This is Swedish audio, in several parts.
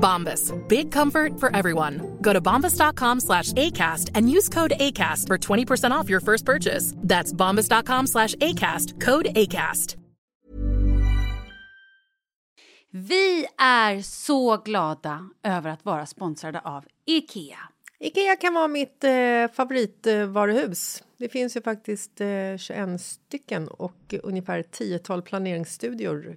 Bombas. Big comfort for everyone. Go to bombas.com slash ACAST and use code ACAST for 20% off your first purchase. That's bombas.com slash ACAST. Code ACAST. Vi är så glada över att vara sponsrade av Ikea. Ikea kan vara mitt eh, favoritvaruhus. Det finns ju faktiskt eh, 21 stycken och ungefär 10 planeringsstudior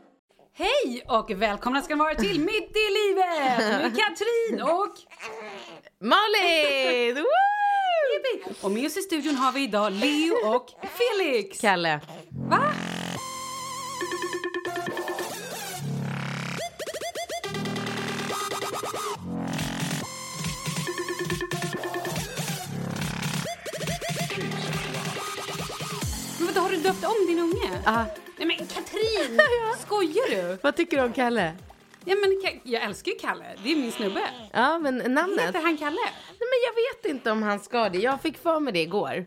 Hej och välkomna ska ni vara till Mitt i livet med Katrin och Malin! Woo! Och med oss i studion har vi idag Leo och Felix. Kalle. Va? Men vadå, har du döpt om din unge? Ah, Nej men Katrin, skojar du? vad tycker du om Kalle? Ja, men jag älskar ju Kalle, det är min snubbe. Ja, men namnet? Heter han Kalle? Nej, men jag vet inte om han ska det. Jag fick för mig det igår.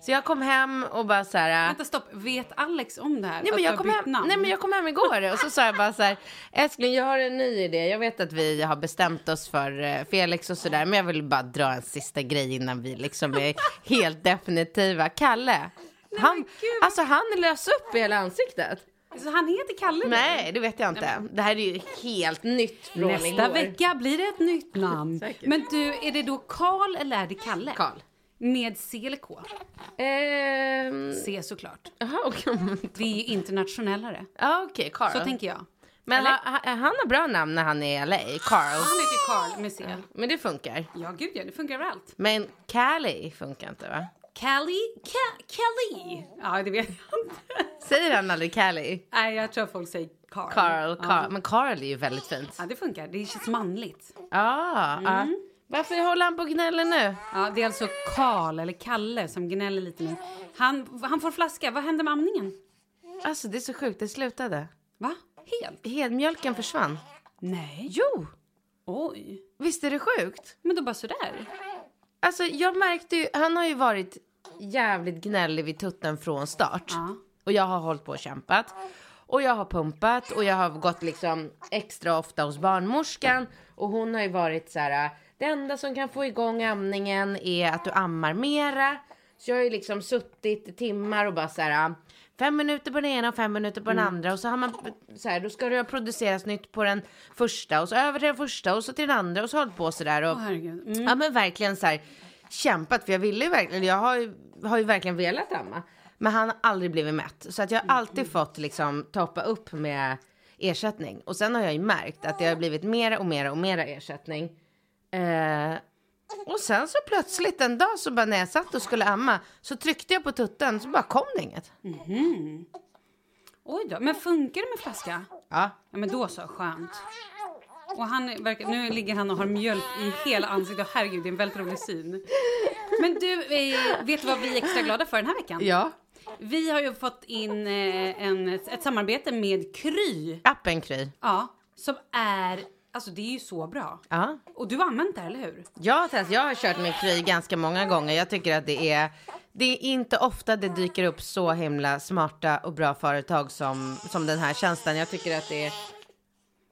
Så jag kom hem och bara så här... Vänta stopp, vet Alex om det här? Nej men, jag kom hem, namn? nej men jag kom hem igår och så sa jag bara så här Älskling jag har en ny idé Jag vet att vi har bestämt oss för eh, Felix och sådär Men jag vill bara dra en sista grej innan vi liksom är helt definitiva Kalle han. Alltså han lös upp i hela ansiktet Så han heter Kalle? Nej det vet jag inte Det här är ju helt nytt från Nästa igår vecka blir det ett nytt namn. Säkert. Men du, är det då Karl eller är det Kalle? Karl Med C eller K? Ehm, C såklart. Jaha okej Det är ju internationellare. Ja okej Carl Så tänker jag. Men Eller? han, har bra namn när han är i LA Carl Han heter Karl med C. Men det funkar Ja, gud ja, det funkar överallt. Men Cali funkar inte va? Callie? Ca- Kelly? Ja, det vet jag inte. Säger han aldrig Callie? Nej, jag tror folk säger Carl. Carl, Ja. Carl. Men Carl är ju väldigt fint. Ja, det funkar. Det känns manligt. Ja, ja. Varför håller han på och gnäller nu? Ja, det är alltså Karl, eller Kalle, som gnäller lite nu. Han, han får flaska. Vad hände med amningen? Alltså det är så sjukt, det slutade. Va? Helt? Helmjölken försvann. Nej. Jo, Oj. visst är det sjukt? Men då bara sådär? Alltså jag märkte ju, han har ju varit jävligt gnällig vid tutten från start. Ja. Och jag har hållit på och kämpat. Och jag har pumpat och jag har gått liksom extra ofta hos barnmorskan. Och hon har ju varit så här, det enda som kan få igång amningen är att du ammar mera. Så jag har ju liksom suttit i timmar och bara så här, fem minuter på den ena och fem minuter på den andra. Och så har man så här, då ska det ha producerats nytt på den första och så över till den första och så till den andra och så hållit på så där. Och, herregud. Mm. Ja men verkligen så här kämpat för jag ville ju verkligen, jag har ju, har ju verkligen velat amma. Men han har aldrig blivit mätt. Så att jag har alltid fått liksom toppa upp med ersättning. Och sen har jag ju märkt att det har blivit mera och mera och mera ersättning. Eh, och sen så plötsligt en dag så bara när jag satt och skulle amma så tryckte jag på tutten så bara kom det inget. Oj då. Men funkar det med flaska? Ja. Ja, men då så. Skönt. Och han verkar, nu ligger han och har mjölk i hela ansiktet. Herregud, det är en väldigt rolig syn. Men du, eh, vet du vad vi är extra glada för den här veckan? Ja. Vi har ju fått in eh, en, ett samarbete med Kry. Appen Kry. Ja, som är, alltså det är ju så bra. Ja. Och du har använt det, eller hur? Jag, Tess, jag har kört med Kry ganska många gånger. Jag tycker att det är, det är inte ofta det dyker upp så himla smarta och bra företag som, som den här tjänsten. Jag tycker att det är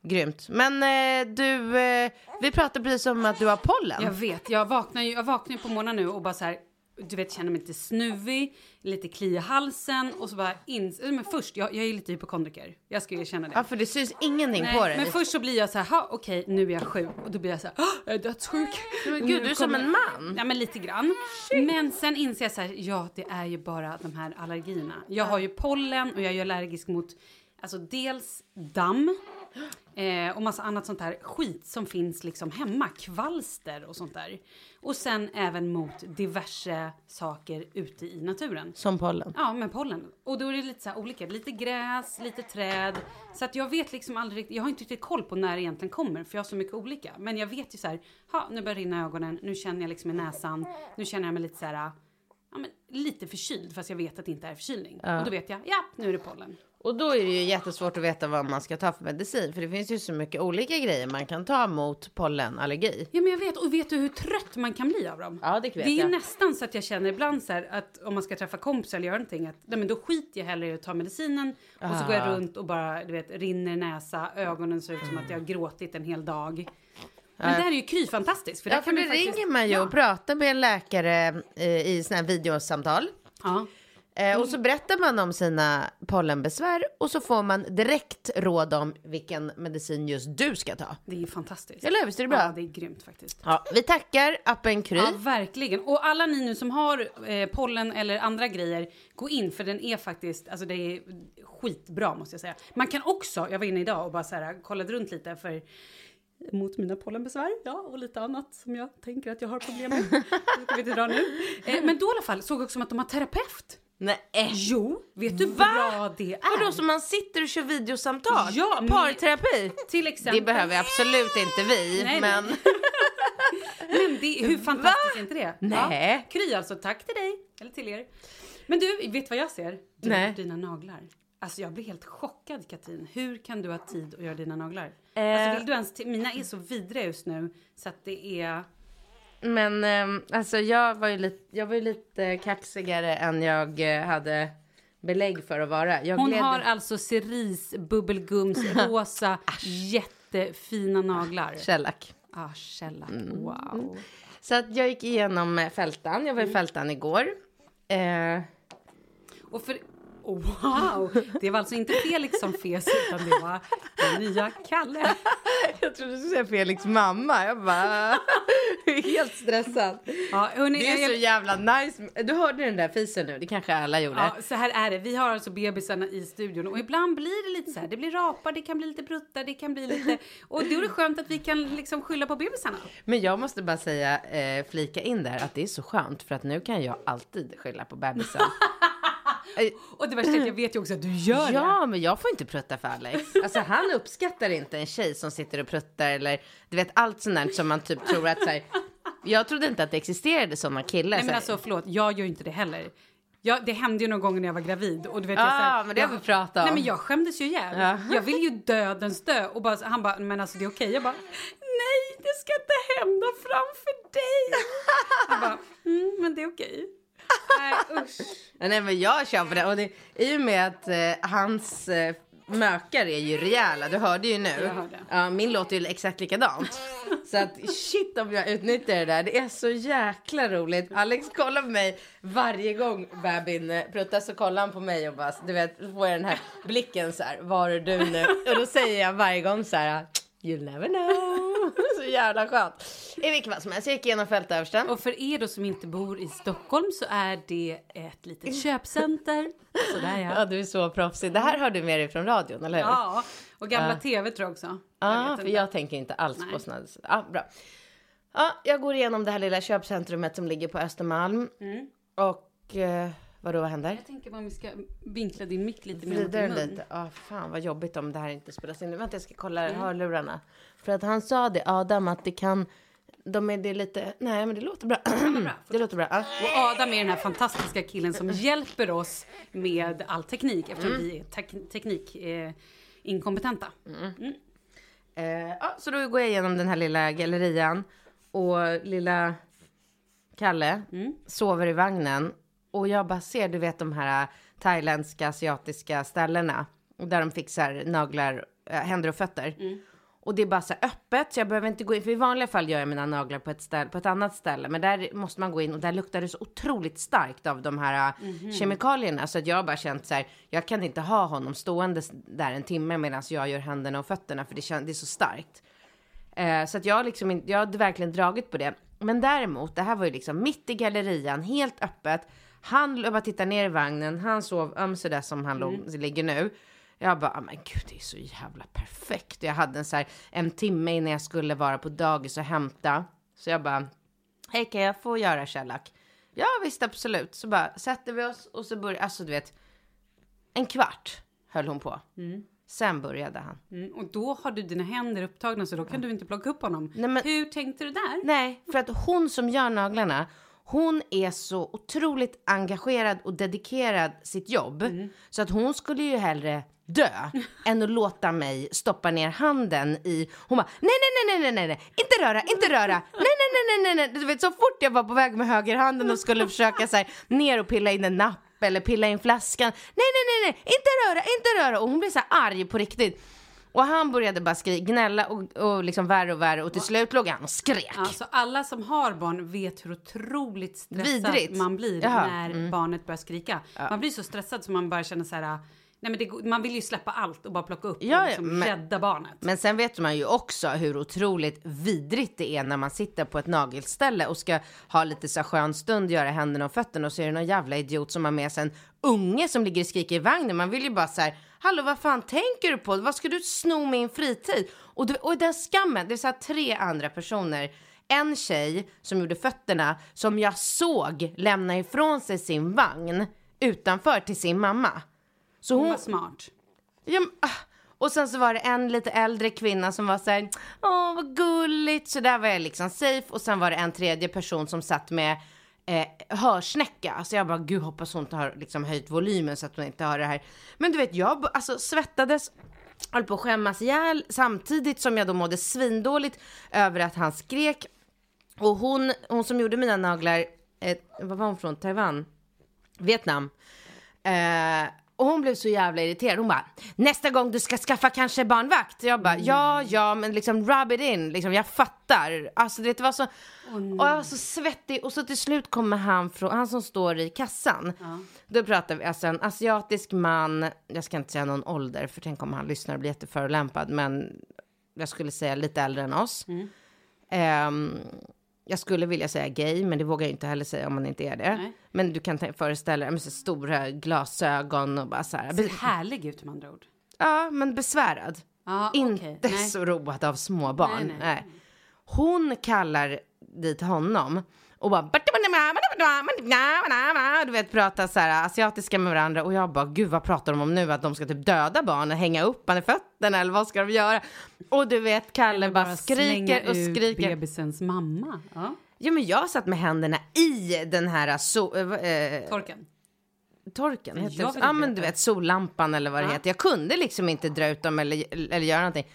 grymt. Men eh, du, eh, vi pratade precis om att du har pollen. Jag vet, jag vaknar ju jag vaknar på morgonen nu och bara så här, du vet, känner mig lite snuvig, lite kli i halsen och så bara ins... Men först, jag, jag är lite hypokondriker. Jag ska ju känna det. Ja, för det syns ingenting Nej, på dig. men först så blir jag så här, okej, nu är jag sjuk. Och då blir jag så här, "Ah, jag är dödssjuk. Men gud, Nu du är som en man. Ja, men lite grann. Men sen inser jag så här, ja, det är ju bara de här allergierna. Jag har ju pollen och jag är allergisk mot, alltså dels damm. Eh, och massa annat sånt här skit som finns liksom hemma, kvalster och sånt där. Och sen även mot diverse saker ute i naturen. Som pollen. Ja, med pollen. Och då är det lite så olika. Lite gräs, lite träd. Så att jag vet liksom aldrig riktigt. Jag har inte riktigt koll på när det egentligen kommer. För jag har så mycket olika. Men jag vet ju så här. Ha, nu börjar rinna i ögonen. Nu känner jag liksom i näsan. Nu känner jag mig lite så här. Ja, men lite förkyld fast jag vet att det inte är förkylning. Och då vet jag, ja, nu är det pollen. Och då är det ju jättesvårt att veta vad man ska ta för medicin. För det finns ju så mycket olika grejer man kan ta mot pollenallergi. Ja, men jag vet. Och vet du hur trött man kan bli av dem? Ja, det vet Det är jag. nästan så att jag känner ibland så här att om man ska träffa kompisar eller göra någonting att nej, men då skiter jag hellre i att ta medicinen och så går jag Ah. runt och bara du vet rinner näsa, ögonen ser ut som att jag har gråtit en hel dag. Men det här är ju Kry fantastiskt. För Ja, för man faktiskt- ringer man ju och pratar med en läkare eh, i såna här videosamtal. Ja. Eh, och så berättar man om sina pollenbesvär och så får man direkt råd om vilken medicin just du ska ta. Det är ju fantastiskt. Eller hur? Visst är det bra? Ja, det är grymt faktiskt. Ja, vi tackar appen Kry. Ja, verkligen. Och alla ni nu som har eh, pollen eller andra grejer, gå in för den är faktiskt, alltså det är skitbra måste jag säga. Man kan också, jag var inne idag och bara så här kollade runt lite för mot mina pollenbesvär, ja, och lite annat som jag tänker att jag har problem med. Det ska vi inte dra nu. Eh, men då i alla fall såg jag också att de har terapeut. Nej. Jo, vet du hur Va? bra det är? Vadå, så man sitter och kör videosamtal? Ja, men- Parterapi? Till exempel. Det behöver absolut inte vi, Nej, nej. men... Men det, hur fantastiskt är inte det? Nej. Ja, Kry alltså, tack till dig. Eller till er. Men du, vet vad jag ser? Du, Nej. Dina naglar. Alltså jag blir helt chockad Katrin. Hur kan du ha tid att göra dina naglar? Eh. Alltså vill du ens mina är så vidriga just nu så att det är... Men ehm, alltså jag var ju lite, jag var ju lite kaxigare än jag eh, hade belägg för att vara. Jag Hon gled- har alltså cerise bubbelgums rosa jättefina naglar. Shellac. Ah, shellac. Mm. Wow. Så att jag gick igenom eh, fältan. Jag var i Mm. fältan igår. Eh, Och för wow! Det var alltså inte Felix som fes utan det var den nya Kalle. Jag trodde du skulle säga Felix mamma. Jag bara, helt stressad. Ja, hörni, Det är jag- så jävla nice. Du hörde den där fisen nu, det kanske alla gjorde. Ja, så här är det. Vi har alltså bebisarna i studion och ibland blir det lite så här. Det blir rapar, det kan bli lite pruttar, det kan bli lite... Och då är det skönt att vi kan liksom skylla på bebisarna. Men jag måste bara säga, eh, flika in där, att det är så skönt för att nu kan jag alltid skylla på bebisen. Och det värsta är att jag vet ju också att du gör det. Ja, men jag får inte prutta för Alex. Alltså han uppskattar inte en tjej som sitter och pruttar eller du vet allt sånt där som man typ tror att så här, Jag trodde inte att det existerade sådana killar. Nej men alltså förlåt, jag gör ju inte det heller. Jag, det hände ju någon gång när jag var gravid och du vet Ja, jag, så här, Ah, men det har vi pratat om. Nej men jag skämdes ju ihjäl. Ja. Jag vill ju dödens dö och bara, han bara, men alltså det är okej. Jag bara, nej det ska inte hända framför dig. Jag bara, mm, men det är okej. Nej usch. Nej men jag kör på det. Och det i och med att eh, hans eh, mökar är ju rejäla, du hörde ju nu. Jag hörde. Ja, min låter ju exakt likadant. Så att shit om jag utnyttjar det där. Det är så jäkla roligt. Alex kollar på mig varje gång bebin eh, pruttar så kollar han på mig och bara, du vet, får jag den här blicken så här, var är du nu? Och då säger jag varje gång så här, you'll never know. Så jävla skönt. I vilket fall som helst, jag gick igenom fältöversten. Och för er då som inte bor i Stockholm så är det ett litet köpcenter. Sådär Ja, ja. du är så proffsig. Det här har du med dig från radion, eller hur? Ja, och gamla tv tror jag också. Jag Ja, vet för jag tänker inte alls Nej. på sådana. Ja, bra. Ja, jag går igenom det här lilla köpcentrumet som ligger på Östermalm. Mm. Och eh, vadå, vad händer? Jag tänker bara om vi ska vinkla din mick lite mer mot din mun. lite. Ja, fan vad jobbigt om det här inte spelas in. Nu, Vänta, jag ska kolla Mm. hörlurarna. För att han sa det, Adam, att det kan... De är det lite... Nej, men det låter bra. det låter bra. Ja. Och Adam är den här fantastiska killen som hjälper oss med all teknik eftersom vi är tek- teknikinkompetenta. Eh, inkompetenta. Eh, ja, så då går jag igenom den här lilla gallerian. Och lilla Kalle Mm. sover i vagnen. Och jag bara ser, du vet de här thailändska, asiatiska ställena. Där de fixar naglar, äh, händer och fötter. Mm. Och det är bara så öppet, så jag behöver inte gå in. För i vanliga fall gör jag mina naglar på ett, ställe, på ett annat ställe. Men där måste man gå in och där luktar det så otroligt starkt av de här Mhm. kemikalierna. Så att jag har bara känt så här, jag kan inte ha honom stående där en timme medan jag gör händerna och fötterna. För det, kän, det är så starkt. Eh, så att jag, har liksom, jag hade verkligen dragit på det. Men däremot, det här var ju liksom mitt i gallerian, helt öppet. Han, bara tittar ner i vagnen, han sov um, sådär som han låg, ligger nu. Jag bara, "Ah, men gud det är så jävla perfekt. Jag hade en så här, en timme innan jag skulle vara på dagis och hämta. Så jag bara, hej kan jag få göra Shellac? Ja visst absolut. Så bara sätter vi oss och så börjar, alltså du vet, en kvart höll hon på. Sen började han. Mm, och då har du dina händer upptagna så då kan du inte plocka upp honom. Nej, men- Hur tänkte du där? Nej, för att hon som gör naglarna, hon är så otroligt engagerad och dedikerad sitt jobb. Så att hon skulle ju hellre dö än att låta mig stoppa ner handen i... Hon bara, nej, nej, nej, nej, nej, nej, inte röra, inte röra, nej, nej, nej, nej, nej. Du vet, så fort jag var på väg med högerhanden och skulle försöka så här, ner och pilla in en napp eller pilla in flaskan. Nej, nej, nej, nej, inte röra, inte röra. Och hon blev så här arg på riktigt. Och han började bara skrika, gnälla och, och liksom värre och värre och till slut låg han och skrek. Alltså alla som har barn vet hur otroligt stressad Vidrigt. man blir Jaha, när barnet börjar skrika. Man blir så stressad så man bara känner så här, nej men det, man vill ju släppa allt och bara plocka upp Ja, och liksom men- rädda barnet. Men sen vet man ju också hur otroligt vidrigt det är när man sitter på ett nagelställe och ska ha lite så skön stund, göra händerna och fötterna och så är det någon jävla idiot som har med sig en unge som ligger och skriker i vagnen. Man vill ju bara så här, hallå vad fan tänker du på? Vad ska du sno min fritid? Och, du, och den skammen, det är så här tre andra personer. En tjej som gjorde fötterna som jag såg lämna ifrån sig sin vagn utanför till sin mamma. Så Hon hon, var smart. Ja, men, ah. och sen så var det en lite äldre kvinna som var så här, åh vad gulligt, så där var jag liksom safe. Och sen var det en tredje person som satt med eh, hörsnäcka. Så jag bara, gud hoppas hon inte har liksom höjt volymen så att hon inte hör det här. Men du vet, jag alltså svettades, höll på att skämmas ihjäl samtidigt som jag då mådde svindåligt över att han skrek. Och hon, hon som gjorde mina naglar, eh, vad var hon från, Taiwan? Vietnam. Eh, Och hon blev så jävla irriterad. Hon bara, nästa gång du ska skaffa kanske barnvakt. Jag bara, ja, ja, men liksom rub it in. Liksom, jag fattar. Alltså, det var så... och jag var så svettig. Och så till slut kommer han från, han som står i kassan. Då pratar vi, alltså en asiatisk man, jag ska inte säga någon ålder, för tänk om han lyssnar och blir jätteförolämpad, men jag skulle säga lite äldre än oss. Ehm, jag skulle vilja säga gay, men det vågar jag inte heller säga om man inte är det. Nej. Men du kan föreställa dig med så stora glasögon och bara så här. Ser härlig ut med andra ord. Ja, men besvärad. Okej. Inte Nej. så road av småbarn. Nej, nej. Hon kallar dit honom och bara du vet prata så här asiatiska med varandra och jag bara gud vad pratar de om nu att de ska typ döda barnen, hänga upp han i fötterna eller vad ska de göra? Och du vet Kalle bara, skriker och skriker. bebisens mamma. Ja. Ja men jag satt med händerna i den här so äh, Torken. torken, heter det Ja men du vet sollampan eller vad det Ja. heter. Jag kunde liksom inte dra ut dem eller, eller göra någonting.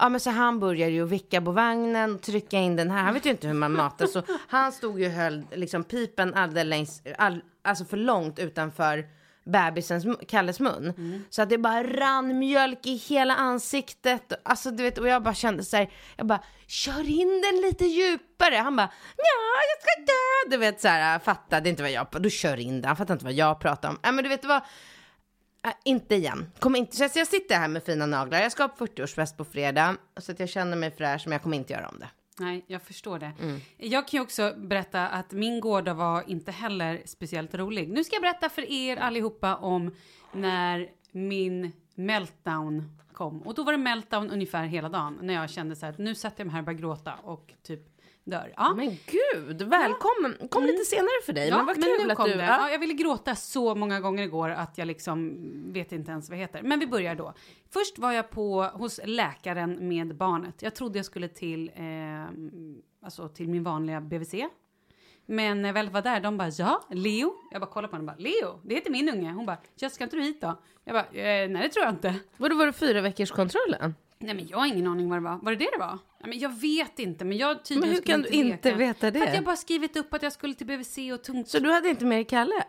Ja men så han började ju vicka på vagnen, trycka in den här. Han vet ju inte hur man matar så han stod ju och höll liksom pipen alldeles, all, alltså för långt utanför bebisens, Kalles mun. Mm. Så att det bara rann mjölk i hela ansiktet. Alltså du vet, och jag bara kände så här, jag bara kör in den lite djupare. Han bara ja, jag ska dö. Du vet så här, fattade inte vad jag, då kör in den. Han fattade inte vad jag pratade om. Ja men du vet det var, Äh, inte igen. Kommer inte, så jag sitter här med fina naglar. Jag ska på 40-årsfest på fredag. Så att jag känner mig fräsch, men jag kommer inte göra om det. Nej, jag förstår det. Mm. Jag kan ju också berätta att min gårdag var inte heller speciellt rolig. Nu ska jag berätta för er allihopa om när min meltdown kom. Och då var det meltdown ungefär hela dagen. När jag kände så här att nu sätter jag mig här och börjar gråta och typ dör. Ja. Men gud, välkommen. Kom lite senare för dig. Ja, men vad men kul nu att du... Ja. Ja, jag ville gråta så många gånger igår att jag liksom vet inte ens vad det heter. Men vi börjar då. Först var jag på, hos läkaren med barnet. Jag trodde jag skulle till, eh, alltså till min vanliga BVC. Men när jag väl var där, de bara ja, Leo. Jag bara kollade på henne och bara Leo, det heter min unge. Hon bara, ja ska inte du hit då? Jag bara, eh, nej det tror jag inte. Vadå, var det fyra veckors kontrollen? Nej men jag har ingen aning vad det var. Var det det det var? Nej, men jag vet inte, men jag tydligen Men hur skulle kan du inte leka. veta det? För att jag bara skrivit upp att jag skulle till BVC och tungt. Så du hade inte med dig Kalle?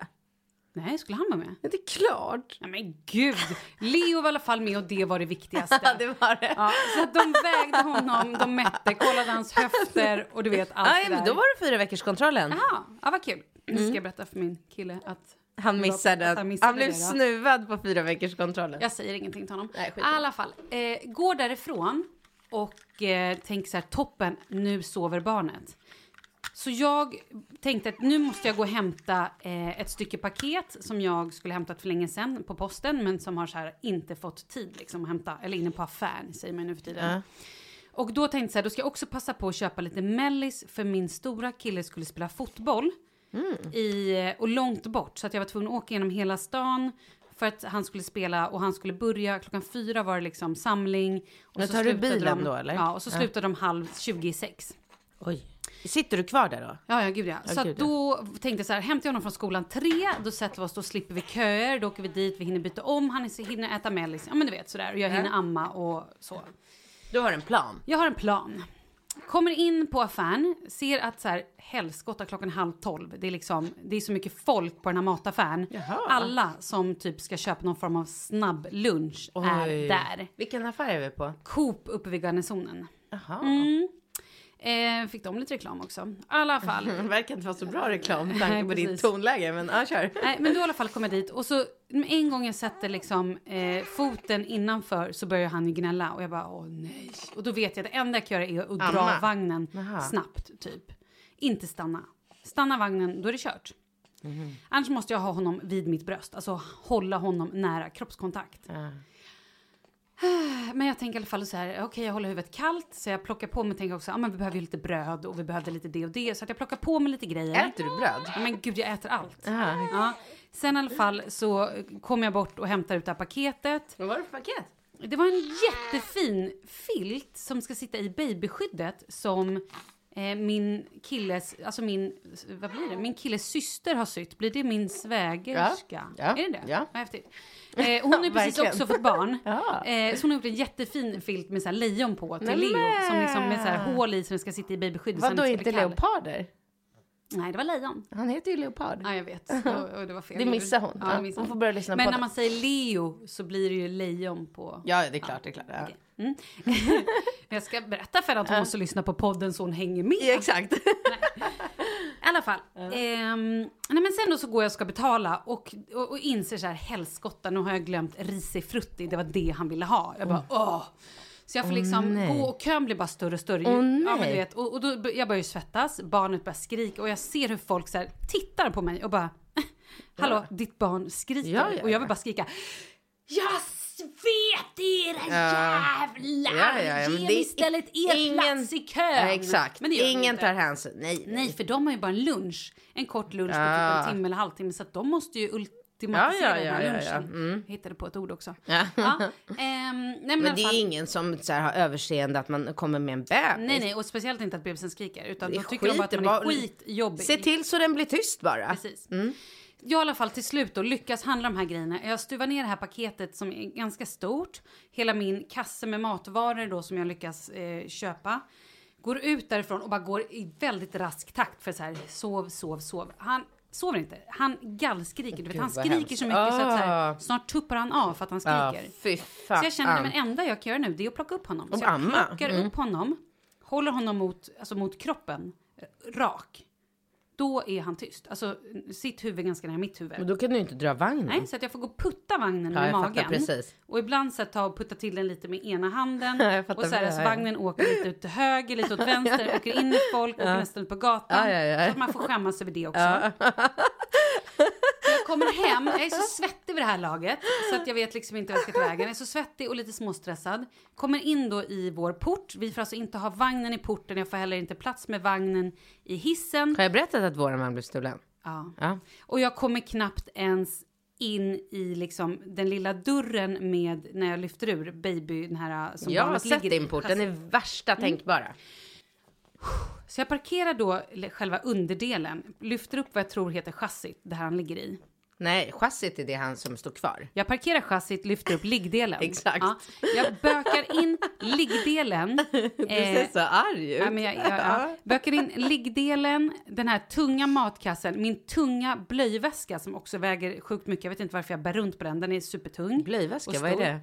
Nej, skulle han vara med? Ja, Det är klart. Nej men gud! Leo var i alla fall med och det var det viktigaste. det var det. Ja, så att de vägde honom, de mätte, kollade hans höfter och du vet allt Ja, det där. då var det fyra veckors kontrollen. Jaha, ja vad kul. Nu ska jag berätta för min kille att Han missade, han missade han blev det, snuvad på fyra veckors kontrollen. jag säger ingenting till honom. Nej, I alla fall, eh, går därifrån och eh, tänker så här, toppen, nu sover barnet. Så jag tänkte att nu måste jag gå och hämta eh, ett stycke paket som jag skulle hämtat för länge sedan på posten men som har så här inte fått tid liksom att hämta, eller inne på affären säger man nu för tiden. Ja. Och då tänkte jag så här, då ska jag också passa på att köpa lite mellis för min stora kille skulle spela fotboll. I, och långt bort så att jag var tvungen att åka genom hela stan för att han skulle spela och han skulle börja klockan fyra var det liksom samling. Och så tar du bilen de, då, eller? Ja, och så Ja. slutade de halv 26. Oj. Sitter du kvar där då? Ja, ja, gud ja. Ja, så gud, då tänkte jag så här, hämtar jag honom från skolan tre, då sätter vi oss, då slipper vi köer, då åker vi dit, vi hinner byta om, han hinner äta mellis, ja men du vet sådär, och jag hinner amma och så. Du har en plan. Jag har en plan. Kommer in på affären, ser att så här, helskotta klockan är halv tolv. Det är liksom, det är så mycket folk på den här mataffären. Jaha. Alla som typ ska köpa någon form av snabb lunch är Oj. där. Vilken affär är vi på? Coop uppe vid garnisonen. Jaha. Mm. Eh, fick de lite reklam också. I alla fall. Det verkar inte vara så bra reklam med Nej, tanke på ditt tonläge, men ja, kör. Nej, men då i alla fall kommer jag dit och så en gång jag sätter liksom eh, foten innanför så börjar han ju gnälla och jag bara åh nej. Och då vet jag att det enda jag kan göra är att dra Amma. vagnen Aha. snabbt typ. Inte stanna. Stanna vagnen, då är det kört. Annars måste jag ha honom vid mitt bröst, alltså hålla honom nära kroppskontakt. Ja. Men jag tänker i alla fall så här, okej jag håller huvudet kallt så jag plockar på mig, tänker också, ja men vi behöver ju lite bröd och vi behövde lite det och det. Så att jag plockar på mig lite grejer. Äter du bröd? Ja, men gud, jag äter allt. Jaha. Ja. Sen i alla fall så kom jag bort och hämtade ut det här paketet. Vad var det för paket? Det var en jättefin filt som ska sitta i babyskyddet som eh, min killes, alltså min, vad blir det? Min killes syster har sytt. Blir det min svägerska? Ja, ja, är det det? ja. Vad häftigt. Eh, hon har ju precis också fått barn. Ja. Eh, så hon har gjort en jättefin filt med så här lejon på till Nämen! Leo. Som liksom med så här hål i som ska sitta i babyskyddet. så Vadå ska inte kall. leoparder? Nej, det var lejon. Han heter ju Leopard. Ja, jag vet. Och, och det var fel. Det missar hon. Ja, Ja, missar hon får börja lyssna Men på när det. man säger Leo så blir det ju lejon på... Ja, det är klart. Det är klart. Ja. Okej. Mm. jag ska berätta för henne att hon måste lyssna på podden så hon hänger med. Ja, exakt. I alla fall. Ehm, nej men sen då så går jag och ska betala och, och, och inser så här, helskotta, nu har jag glömt risifrutti, det var det han ville ha. Jag bara, åh. Så jag får liksom nej. gå och kön blir bara större och större. Åh, ja, men nej. du vet, och, och då, jag börjar ju svettas, barnet börjar skrika och jag ser hur folk så här, tittar på mig och bara, hallå, ditt barn skriker. Ja, ja, och jag ja. vill bara skrika, jag vet era jävlar! Ja, ja, ja, Ge mig istället er ingen- plats i kön! Exakt. Ingen tar hänsyn. Nej, Nej, för de har ju bara en lunch. En kort lunch på typ en timme eller halvtimme. Så de måste ju ultimatisera den här lunchen. ja. Mm. Jag hittade på ett ord också. Ja. Ehm, nej, men, Men det är ingen som så här, har överseende att man kommer med en bebis. Nej, nej, och speciellt inte att bebisen skriker. Utan då tycker de bara att skit, man är skitjobbig. Se till så den blir tyst bara. Precis. Jag i alla fall till slut då lyckas handla de här grejerna. Jag stuvar ner det här paketet som är ganska stort. Hela min kasse med matvaror då som jag lyckas eh, köpa. Går ut därifrån och bara går i väldigt rask takt för så här sov, sov, sov. Han sover inte. Han gallskriker. Du vet, han Gud, vad skriker hemskt. så mycket så att så här, Ah. snart tuppar han av för att han Ja, skriker. fy fan. Så jag kände att det enda jag kan göra nu det är att plocka upp honom. Och så jag amma. plockar Mm. upp honom, håller honom mot, alltså mot kroppen, eh, rak. Då är han tyst. Alltså sitt huvud ganska nära mitt huvud. Men då kan du inte dra vagnen. Nej, så att jag får gå och putta vagnen Ja, med jag fattar magen. precis. Och ibland så att ta och putta till den lite med ena handen. Jag fattar och så här, så vagnen åker lite ut till höger, lite åt vänster, åker in i folk, åker nästan ut på gatan. Ja, ja, ja. Så att man får skämmas över det också. Så jag kommer hem, jag är så svettig vid det här laget så att jag vet liksom inte vad jag ska ta vägen. Jag är så svettig och lite småstressad. Kommer in då i vår port. Vi får alltså inte ha vagnen i porten, jag får heller inte plats med vagnen i hissen. Har jag berättat att våran vagn blev stulen? Ja. Ja. Och jag kommer knappt ens in i liksom den lilla dörren med när jag lyfter ur baby, den här som Jag har sett din port. Den är värsta Mm. tänkbara. Så jag parkerar då själva underdelen, lyfter upp vad jag tror heter chassit, det här han ligger i. Nej, chassit är det han som står kvar. Jag parkerar chassit, lyfter upp liggdelen. Exakt. Ja, jag bökar in liggdelen. Du eh, ser så arg ut. Ja, men jag, jag, ja. Bökar in liggdelen, den här tunga matkassen, min tunga blöjväska som också väger sjukt mycket. Jag vet inte varför jag bär runt på den, den är supertung. Blöjväska, vad är det?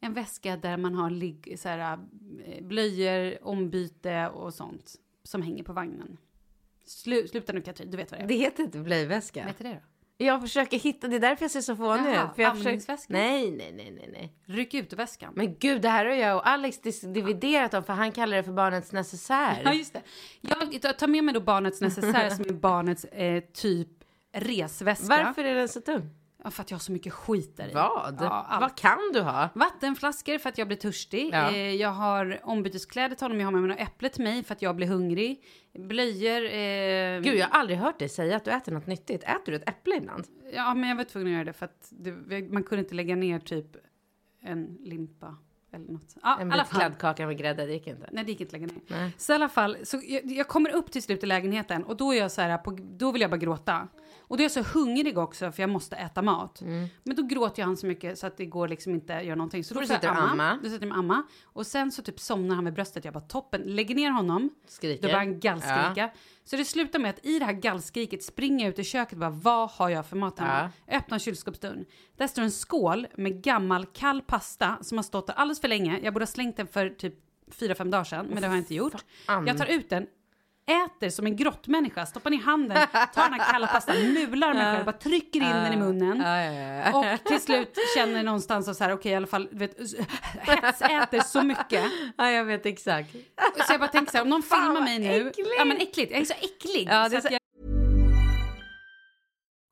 En väska där man har ligg, så här, eh, blöjor, ombyte och sånt som hänger på vagnen. Slu, sluta nu Katrin, du vet vad det är. Det heter inte blöjväska. Vet du det då? Jag försöker hitta, det är därför jag ser så fånig ut. För jag försöker... Nej, nej, nej, nej, nej. Ryck ut väskan. Men gud, det här har jag och Alex dividerat om för han kallar det för barnets necessär. Ja, just det. Jag tar- tar med mig då barnets necessär som är barnets eh, typ resväska. Varför är den så tung? Ja, för att jag har så mycket skit där i. Vad? Ja, allt. Vad kan du ha? Vattenflaskor för att jag blir törstig. Ja. Eh, jag har ombyteskläder till honom. Jag har med mig några äpple till mig för att jag blir hungrig. Blöjor. Eh, Gud, jag har aldrig hört dig säga att du äter något nyttigt. Äter du ett äpple ibland? Ja, men jag var tvungen att göra det för att det, man kunde inte lägga ner typ en limpa eller något. Ja, En bit kladdkaka med grädde, det gick inte. Nej, det gick inte lägga ner. Nej. Så i alla fall, så jag, jag kommer upp till slut i lägenheten och då är jag så här, på, då vill jag bara gråta. Och då är jag så hungrig också för jag måste äta mat. Men då gråter jag han så mycket så att det går liksom inte att göra någonting. Så då du får jag och amma? Då jag mig och amma. Och sen så typ somnar han med bröstet. Jag bara toppen, lägger ner honom. Skriker. Då börjar han gallskrika. Så det slutar med att i det här gallskriket springer jag ut i köket och bara vad har jag för mat hemma? Öppnar kylskåpsdörren. Där står en skål med gammal kall pasta som har stått där alldeles för länge. Jag borde ha slängt den för typ fyra fem dagar sedan, men det har jag inte gjort. Jag tar ut den, äter som en grottmänniska, stoppar inn handen, tar den här kalla pastan, mular mig själv, bara trycker in den i munnen. Och till slut känner någonstans och så här, okej i alla fall, du vet, hetsäter så mycket. ja, jag vet exakt. Så jag bara tänker så här, om någon Fan, filmar mig nu. äckligt. Ja men äckligt, jag är så äcklig. Ja, det är så så- jag,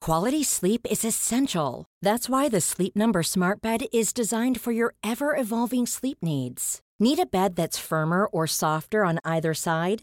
Quality sleep is essential. That's why the Sleep Number Smart Bed is designed for your ever evolving sleep needs. Need a bed that's firmer or softer on either side?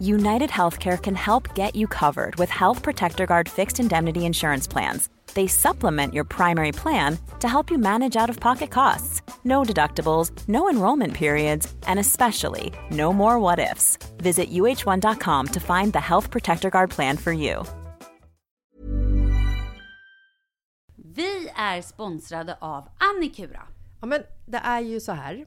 United Healthcare can help get you covered with Health Protector Guard fixed indemnity insurance plans. They supplement your primary plan to help you manage out of pocket costs. No deductibles, no enrollment periods, and especially no more what ifs. Visit uh1.com to find the Health Protector Guard plan for you. Vi är sponsrade av Annikura. Ja, men det är ju så här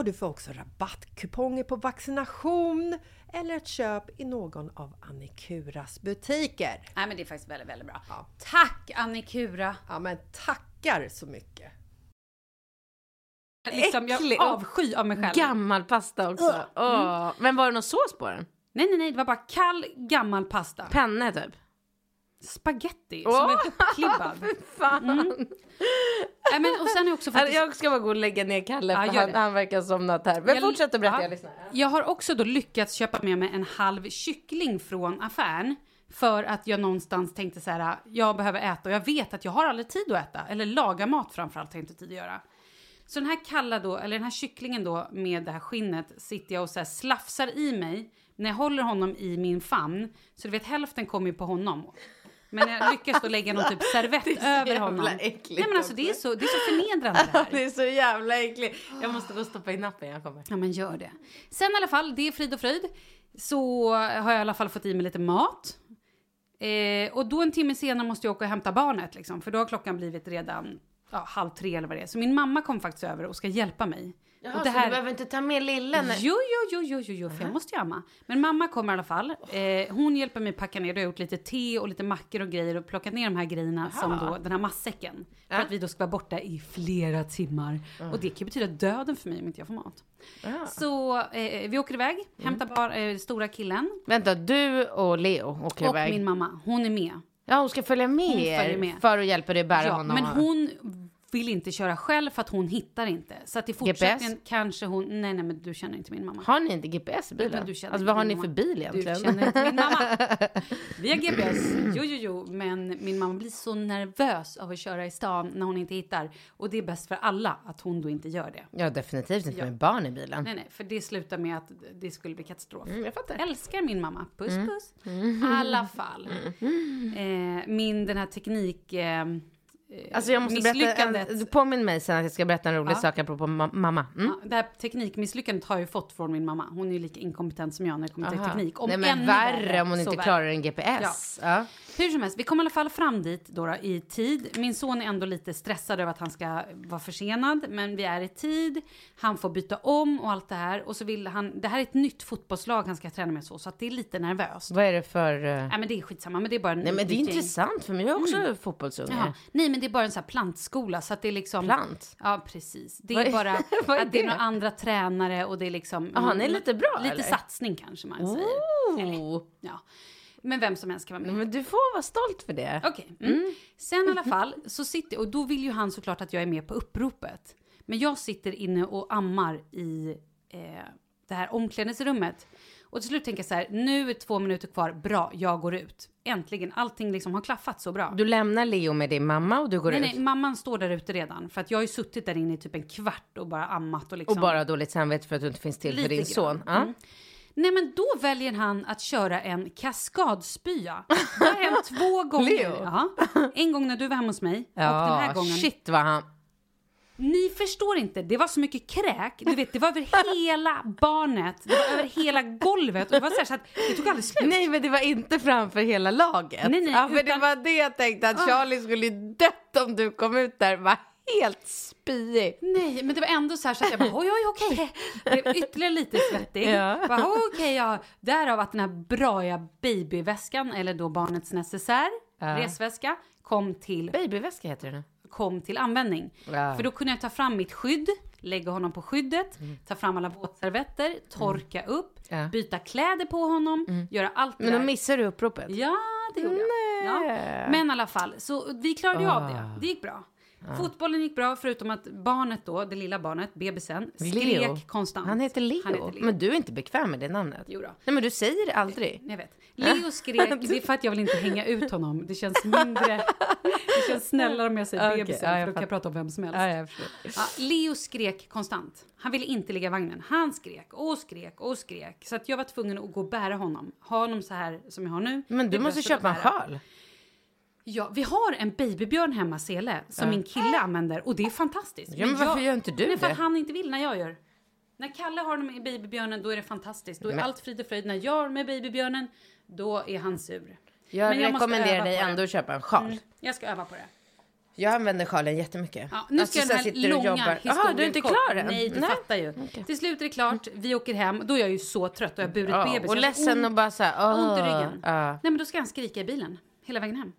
och du får också rabattkuponger på vaccination eller ett köp i någon av Annikuras butiker. Nej men det är faktiskt väldigt, väldigt bra. Ja. Tack Annikura! Ja men tackar så mycket! Liksom, Äcklig jag avsky av mig själv. Gammal pasta också. Åh. Men var det någon sås på den? nej, nej, nej, det var bara kall gammal pasta. Penne typ? Spaghetti Åh! som är hopklibbad. Fan. Nej, men, och sen jag också faktiskt... Jag ska bara gå och lägga ner Kalle för han, han verkar ha somnat här. Men Jag- fortsätt att berätta, ja. jag lyssnar. Jag har också då lyckats köpa med mig en halv kyckling från affären. För att jag någonstans tänkte så här, jag behöver äta och jag vet att jag har aldrig tid att äta. Eller laga mat framförallt har jag inte tid att göra. Så den här kalla då, eller den här kycklingen då med det här skinnet sitter jag och så här slafsar i mig. När jag håller honom i min famn, så du vet hälften kommer ju på honom. Men jag lyckas då lägga någon typ servett Det är så över honom. äckligt Nej men alltså det är så, det är så förnedrande det här. Det är så jävla äckligt. Jag måste gå och stoppa i nappen, jag kommer. Ja men gör det. Sen i alla fall, det är frid och fröjd. Så har jag i alla fall fått i mig lite mat. Eh, och då en timme senare måste jag åka och hämta barnet liksom. För då har klockan blivit redan ja, halv tre eller vad det är. Så min mamma kom faktiskt över och ska hjälpa mig. Jaha, och det så du behöver inte ta med lillen? Jo, jo, jo, jo, jo, jo för jag måste ju amma. Men mamma kommer i alla fall. Eh, hon hjälper mig packa ner. Jag har gjort lite te och lite mackor och grejer och plockat ner de här grejerna som då, den här matsäcken. För att vi då ska vara borta i flera timmar. Och det kan betyda döden för mig om inte jag får mat. Så eh, vi åker iväg, hämtar bara eh, stora killen Vänta, du och Leo åker och iväg? min mamma. Hon är med. Ja, hon ska följa med, Hon er följer med. för att hjälpa dig bära Ja, honom. men hon vill inte köra själv för att hon hittar inte. Så att i fortsättningen kanske hon... Nej, nej, men du känner inte min mamma. Har ni inte GPS i bilen? du Alltså vad har ni mamma. för bil egentligen? Du känner inte min mamma. Vi har GPS. Jo, jo, jo. Men min mamma blir så nervös av att köra i stan när hon inte hittar. Och det är bäst för alla att hon då inte gör det. Ja, definitivt inte Ja. med barn i bilen. Nej, nej, för det slutar med att det skulle bli katastrof. Mm, jag fattar. Älskar min mamma. Puss, puss. I alla fall. Eh, min, den här teknik... Eh, Alltså jag måste berätta, påminn mig sen att jag ska berätta en rolig Ja. sak apropå ma- mamma. Mm. Ja, det här teknikmisslyckandet har jag ju fått från min mamma. Hon är ju lika inkompetent som jag när det kommer till Aha. teknik. Om Nej men värre om hon inte värre. klarar en GPS. Ja. Hur som helst, vi kom i alla fall fram dit då, då i tid. Min son är ändå lite stressad över att han ska vara försenad, men vi är i tid. Han får byta om och allt det här. Och så vill han, det här är ett nytt fotbollslag han ska träna med så, så att det är lite nervöst. Vad är det för... eh, Nej men det är skitsamma, men det är bara en Nej men det är intressant för mig, jag är också fotbollsunge. Jaha. Nej men det är bara en sån här plantskola så att det är liksom... Plant? Ja precis. Det är är- bara är att det är några andra tränare och det är liksom... Jaha, ni är lite bra, Lite eller? satsning kanske man säger. Oh. Ja. Men vem som helst kan vara med. Men du får vara stolt för det. Okej. Mm. Sen i alla fall så sitter och då vill ju han såklart att jag är med på uppropet. Men jag sitter inne och ammar i eh, det här omklädningsrummet. Och till slut tänker jag så här, nu är två minuter kvar, bra, jag går ut. Äntligen, allting liksom har klaffat så bra. Du lämnar Leo med din mamma och du går nej, ut. nej, mamman står där ute redan. För att jag har ju suttit där inne i typ en kvart och bara ammat och liksom. Och bara dåligt samvete för att du inte finns till för Lite din grann. son. Ja. Mm. Nej men då väljer han att köra en kaskadspya. Det har hänt två gånger. Leo? Ja. En gång när du var hemma hos mig. och den här Ja, gången. shit vad han... Ni förstår inte, det var så mycket kräk. Du vet, det var över hela barnet. Det var över hela golvet. Och det var så, här så att det tog aldrig slut. Nej men det var inte framför hela laget. Nej, nej, ja, för det utan- var det jag tänkte att. Charlie skulle dött om du kom ut där var helt spyig. Nej, men det var ändå så här så att jag bara oj, oj, okej. Blev ytterligare lite svettig. Ja. Bara, okej, ja. Därav att den här braiga babyväskan, eller då barnets necessär, Ja. resväska, kom till, Babyväska heter det nu. kom till användning. Ja. För då kunde jag ta fram mitt skydd, lägga honom på skyddet, ta fram alla våtservetter, torka upp, Ja. byta kläder på honom, göra allt det Men då där. missar du uppropet. Ja, det gjorde jag. Ja. Men i alla fall, så vi klarade ju av det. Det gick bra. Fotbollen gick bra, förutom att barnet då, det lilla barnet, bebisen, skrek Leo. konstant. Han heter Leo. Han heter Leo. Men du är inte bekväm med det namnet. Jo då. Nej men du säger det aldrig. Jag vet. Leo skrek, det är för att jag vill inte hänga ut honom. Det känns mindre, det känns snällare om jag säger Okej, bebisen, ja, för då kan jag prata om vem som helst. Ja. Ja, Leo skrek konstant. Han ville inte ligga i vagnen. Han skrek och skrek och skrek. Så att jag var tvungen att gå och bära honom. Ha honom så här som jag har nu. Men du måste köpa en sjal. Ja, vi har en babybjörn hemma, Sele, som min kille använder och det är fantastiskt. Ja, men varför gör inte du Nej, för det? att han inte vill när jag gör. När Kalle har dem i babybjörnen, då är det fantastiskt. Då är Men- allt frid och fröjd. När jag har med babybjörnen, då är han sur. Jag Men jag rekommenderar dig det. ändå att köpa en sjal. Mm, jag ska öva på det. Jag använder sjalen jättemycket. Ja, nu ska Alltså, jag så den här långa historien Jaha, du är inte klar än? Nej, du fattar ju. Till slut är det klart, vi åker hem. Då är jag ju så trött och jag har burit Ja, bebis. och Jag ledsen och bara så här, jag har ont i ryggen. ja. Nej, men då ska han skrika i bilen hela vägen hem.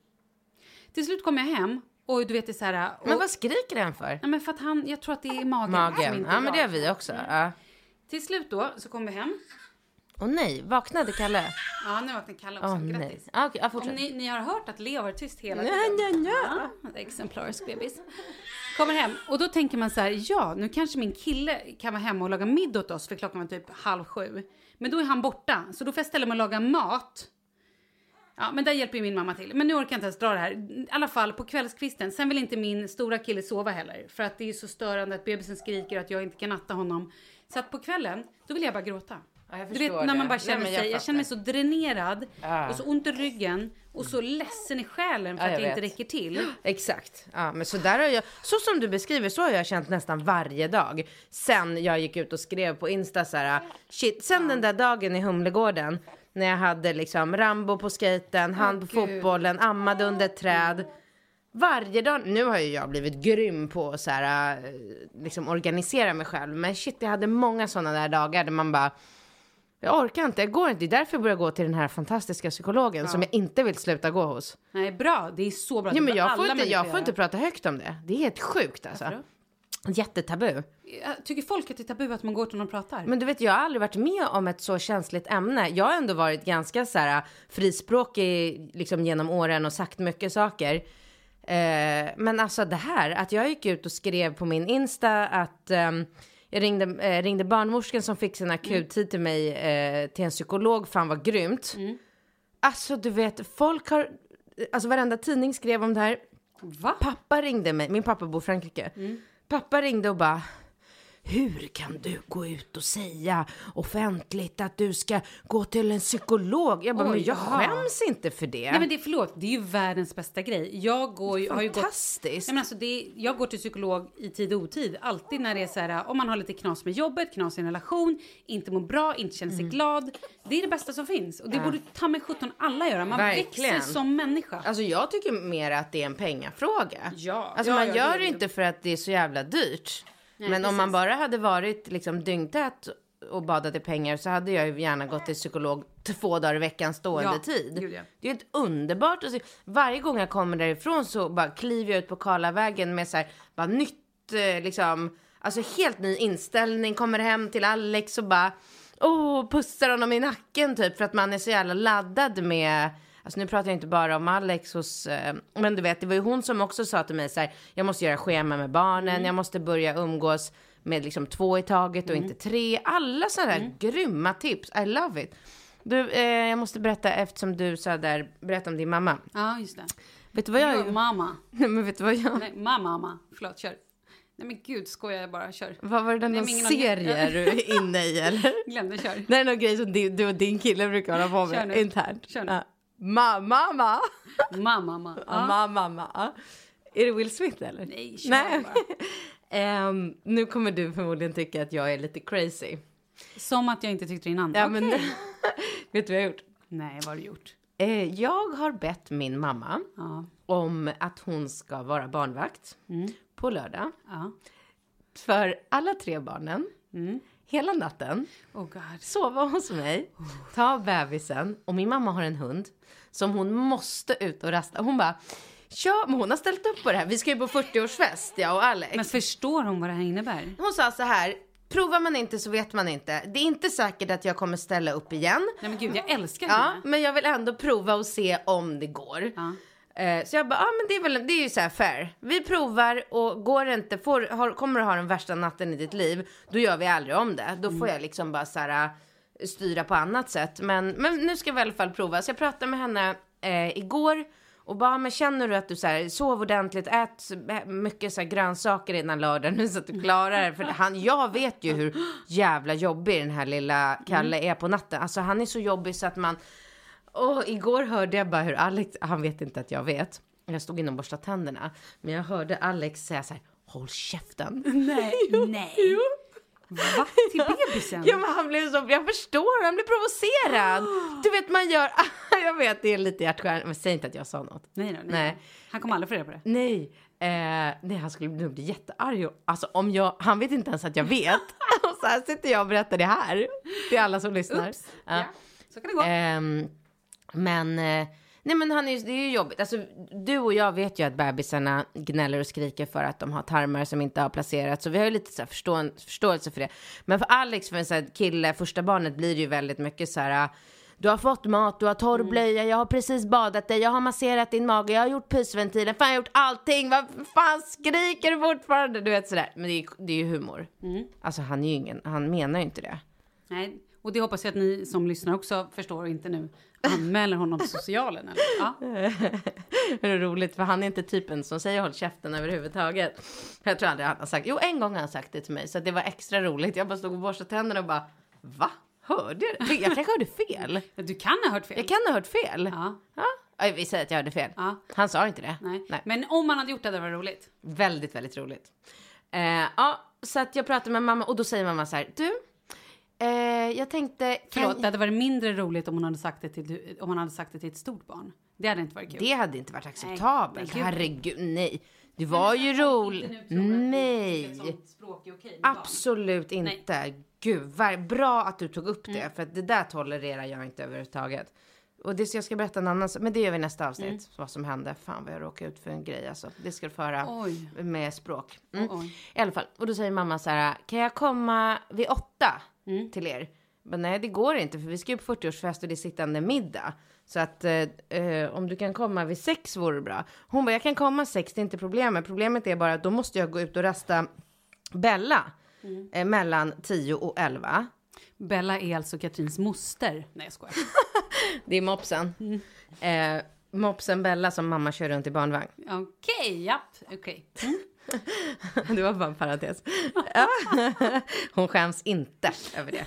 Till slut kommer jag hem och du vet det är så här... Och, Men vad skriker den för? Nej, men för att han, jag tror att det är magen. som Magen. inte Ja, men det har vi också. Ja. Till slut då så kom vi hem. Åh nej, vaknade Kalle? Ja, nu vaknade Kalle också. Nej. Grattis. Ah, Okej, ja, Om ni, ni har hört att Leo har varit tyst hela Ja, tiden. ja, ja. det är exemplarisk bebis. Kommer hem och då tänker man så här, ja, nu kanske min kille kan vara hemma och laga middag åt oss för klockan var typ halv sju. Men då är han borta, så då får jag ställa mig och laga mat. Ja, men där hjälper ju min mamma till. Men nu orkar jag inte ens dra det här. I alla fall på kvällskvisten. Sen vill inte min stora kille sova heller. För att det är så störande att bebisen skriker och att jag inte kan natta honom. Så att på kvällen, då vill jag bara gråta. Ja, jag du vet när det. man bara Nej, känner men jag sig, jag, känner mig så dränerad Ja. och så ont i ryggen och så ledsen i själen för Ja, att jag jag inte räcker till. Exakt. Ja, men så där har jag, så som du beskriver, så har jag känt nästan varje dag. Sen jag gick ut och skrev på Insta så här, shit, sen den där dagen i Humlegården, när jag hade liksom Rambo på skejten, hand på Gud. fotbollen, ammade under ett träd. varje dag, nu har ju jag blivit grym på att så här, eh, liksom organisera mig själv, men shit, jag hade många sådana där dagar där man bara, jag orkar inte, jag går inte, det är därför jag börjar gå till den här fantastiska psykologen som jag inte vill sluta gå hos. Nej, bra. Det är så bra. Ja, men jag får, inte, jag får inte prata högt om det, det är helt sjukt alltså. Jättetabu. Jag Tycker folk att det är tabu att man går till någon och pratar? Men du vet, jag har aldrig varit med om ett så känsligt ämne. Jag har ändå varit ganska så här frispråkig liksom genom åren och sagt mycket saker. Eh, men alltså det här, att jag gick ut och skrev på min Insta att ehm, jag ringde, eh, ringde barnmorskan som fick sin akuttid till mig eh, till en psykolog. Fan vad grymt. Alltså du vet, folk har, alltså varenda tidning skrev om det här. Va? Pappa ringde mig, min pappa bor i Frankrike. Pappa ringde och bara, hur kan du gå ut och säga offentligt att du ska gå till en psykolog? Jag bara, Oj, men jag jaha. skäms inte för det. Nej men det, förlåt, det är ju världens bästa grej. Jag går ju, har ju gått... Fantastiskt. Nej, men alltså det, jag går till psykolog i tid och otid. Alltid när det är så här, om man har lite knas med jobbet, knas i en relation, inte mår bra, inte känner Mm. sig glad. Det är det bästa som finns. Och det borde ta med 17 alla göra. Man Verkligen. växer som människa. Alltså jag tycker mer att det är en pengafråga. Ja, Alltså ja, man ja, det gör är det det. inte för att det är så jävla dyrt. Nej, Men om man precis. bara hade varit liksom dyngtät och badat i pengar så hade jag ju gärna gått till psykolog två dagar i veckan stående Ja, tid. ja. Det är ju ett underbart att se. Varje gång jag kommer därifrån så bara kliver jag ut på Karlavägen med så här, bara nytt eh, liksom, alltså helt ny inställning, kommer hem till Alex och bara oh, pussar honom i nacken typ för att man är så jävla laddad med Alltså nu pratar jag inte bara om Alex hos, eh, men du vet det var ju hon som också sa till mig så här, jag måste göra schema med barnen, jag måste börja umgås med liksom två i taget och inte tre. Alla sådana där grymma tips, I love it. Du, eh, jag måste berätta eftersom du sa där, berätta om din mamma. Ja, just det. Vet du vad jag Jo, mamma. Nej men vet du vad jag, Nej, mamma, mamma. Förlåt, kör. Nej men gud, skojar jag bara. Kör. vad var det den Nej, serie du är inne i eller? Glömde, kör. Det är någon grej som du, du och din kille brukar hålla på med internt. Kör nu. Ja. Ma- mamma! Mamma, mamma. Ja. Ma- mamma. Är det Will Smith eller? Nej, kör Nej. bara. Ehm, nu kommer du förmodligen tycka att jag är lite crazy. Som att jag inte tyckte innan. Ja, Okej. men, vet du vad jag har gjort? Nej, vad har du gjort? Eh, jag har bett min mamma Ja. om att hon ska vara barnvakt Mm. på lördag Ja. för alla tre barnen Mm. hela natten. Oh god. Sova hos mig, ta bebisen och min mamma har en hund som hon måste ut och rasta. Hon bara, ja men hon har ställt upp på det här. Vi ska ju på 40-årsfest jag och Alex. Men förstår hon vad det här innebär? Hon sa så här, provar man inte så vet man inte. Det är inte säkert att jag kommer ställa upp igen. Nej men gud, jag älskar Ja, henne. men jag vill ändå prova och se om det går. Ja. Eh, Så jag bara, ja men det är väl, det är ju så här fair. Vi provar och går det inte, får, har, kommer du ha den värsta natten i ditt liv, då gör vi aldrig om det. Då får jag liksom bara så här eh, styra på annat sätt. Men, men nu ska vi i alla fall prova. Så jag pratade med henne eh, igår och bara, men känner du att du så här, sov ordentligt, ät mycket så här grönsaker innan lördagen nu så att du klarar det. För han, jag vet ju hur jävla jobbig den här lilla Kalle är på natten. Alltså han är så jobbig så att man, och igår hörde jag bara hur Alex, han vet inte att jag vet. Jag stod inne och borstade tänderna. Men jag hörde Alex säga så här, håll käften. Nej, nej. Va? Till bebisen? Ja men han blev så, jag förstår, han blev provocerad. Du vet man gör, jag vet det är lite hjärtskärande, men säg inte att jag sa något. Nej, då, nej. Nej. Han kommer aldrig få reda på det. Nej, eh, nej han skulle nog bli jättearg. Alltså om jag, han vet inte ens att jag vet. och så här sitter jag och berättar det här till alla som lyssnar. Oops. Ja. Ja, så kan det gå. Ehm, men, eh, nej men han är, det är ju jobbigt. Alltså, du och jag vet ju att bebisarna gnäller och skriker för att de har tarmar som inte har placerats. Så vi har ju lite så förstå, förståelse för det. Men för Alex, för en sån kille, första barnet, blir det ju väldigt mycket så här. Du har fått mat, du har torr blöja, jag har precis badat dig, jag har masserat din mage, jag har gjort pysventilen, fan jag har gjort allting, vad fan skriker du fortfarande? Du vet sådär. Men det är, ju- det är ju humor. Alltså han är ju ingen, han menar ju inte det. Nej, och det hoppas jag att ni som lyssnar också förstår och inte nu anmäler honom till socialen. Eller? Ja. Det är roligt för han är inte typen som säger håll käften överhuvudtaget. Jag tror aldrig han har sagt, jo en gång har han sagt det till mig så det var extra roligt. Jag bara stod och borstade tänderna och bara, va? Hörde jag det? Jag kanske hörde fel. Du kan ha hört fel. Jag kan ha hört fel. Ja. Ja, vi säger att jag hörde fel. Ja. Han sa inte det. Nej. Nej. Men om man hade gjort det hade det varit roligt. Väldigt, väldigt roligt. Eh, ja, så att jag pratade med mamma och då säger mamma så här, du, eh, jag tänkte... kan- Förlåt, det hade varit mindre roligt om hon hade sagt det till, om hon hade sagt det till ett stort barn. Det hade inte varit kul. Det hade inte varit acceptabelt. nej, gud. Herregud, nej. Det var ju roligt. Nej. Absolut inte. Gud, vad bra att du tog upp det. Mm. För att det där tolererar jag inte överhuvudtaget. Och det jag ska berätta en annan Men det gör vi i nästa avsnitt. Mm. Vad som hände. Fan vad jag råkade ut för en grej alltså. Det ska du få höra. Oj. Med språk. Mm. Oj. I alla fall. Och då säger mamma så här. Kan jag komma vid åtta Mm. till er? Men nej, det går inte. För vi ska ju på 40-årsfest och det är sittande middag. Så att eh, eh, om du kan komma vid sex vore bra. Hon bara, jag kan komma sex, det är inte problemet. Problemet är bara att då måste jag gå ut och rasta Bella Mm. eh, mellan 10 och 11. Bella är alltså Katrins moster. Nej, jag skojar. Det är mopsen. Mm. Eh, mopsen Bella som mamma kör runt i barnvagn. Okej, japp, okej. Det var bara en parentes. Ja. Hon skäms inte över det.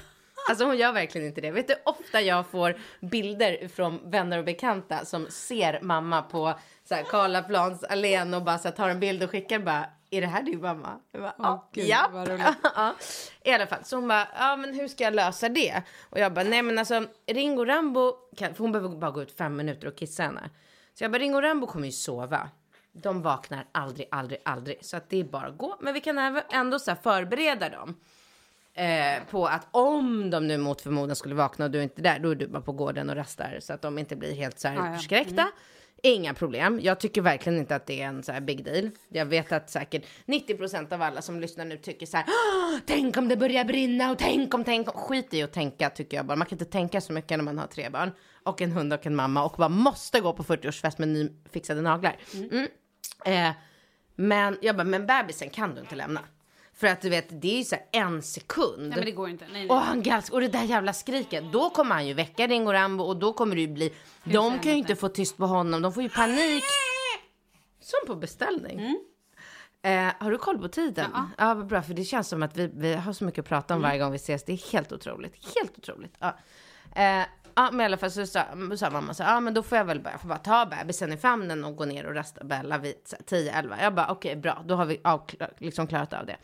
Alltså hon gör verkligen inte det. Vet du ofta jag får bilder från vänner och bekanta som ser mamma på så här Karlaplansallén och bara så här, tar en bild och skickar bara är det här din mamma? Jag bara, ja. gud, ja. ja. I alla fall, så hon bara, ja men hur ska jag lösa det? Och jag bara, nej men alltså Ringo Rambo, kan, för hon behöver bara gå ut fem minuter och kissa henne. Så jag bara, Ringo Rambo kommer ju sova. De vaknar aldrig, aldrig, aldrig. Så att det är bara att gå. Men vi kan ändå så här förbereda dem. Eh, på att om de nu mot förmodan skulle vakna och du är inte där, då är du bara på gården och rastar. Så att de inte blir helt så här Ja, ja. förskräckta. Inga problem. Jag tycker verkligen inte att det är en så här big deal. Jag vet att säkert 90% av alla som lyssnar nu tycker så här. "Åh, Tänk om det börjar brinna och tänk om, tänk om. Skit i att tänka tycker jag bara. Man kan inte tänka så mycket när man har tre barn. Och en hund och en mamma och bara måste gå på 40-årsfest med nyfixade naglar. Mm. Eh, men jag bara, men bebisen kan du inte lämna. För att du vet, det är ju så en sekund. Nej, men det går inte. Nej, nej. Och han gals och det där jävla skriket. Då kommer han ju väcka Ringo Rambo och då kommer det ju bli. De kan ju inte få tyst på honom. De får ju panik. Som på beställning. Eh, har du koll på tiden? Ja. Ja, vad bra. För det känns som att vi, vi har så mycket att prata om varje gång vi ses. Det är helt otroligt. Helt otroligt. Ja. Eh, ja, men i alla fall så sa, sa mamma så ja men då får jag väl bara, jag får bara ta bebisen i famnen och gå ner och rasta Bella vid så här 10-11. Jag bara okej bra, då har vi av, liksom klarat av det.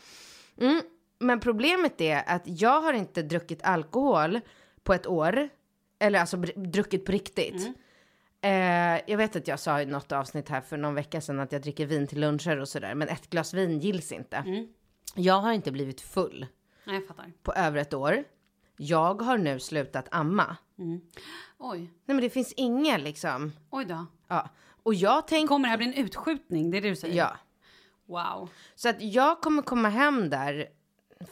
Mm. Men problemet är att jag har inte druckit alkohol på ett år. Eller alltså druckit på riktigt. Eh, jag vet att jag sa i något avsnitt här för någon vecka sedan att jag dricker vin till luncher och sådär. Men ett glas vin gills inte. Jag har inte blivit full Nej, jag fattar. på över ett år. Jag har nu slutat amma. Oj, Nej men det finns ingen liksom. oj då. Ja. Och jag tänker, Kommer det här bli en utskjutning? Det är det du säger? ja. Wow. Så att jag kommer komma hem där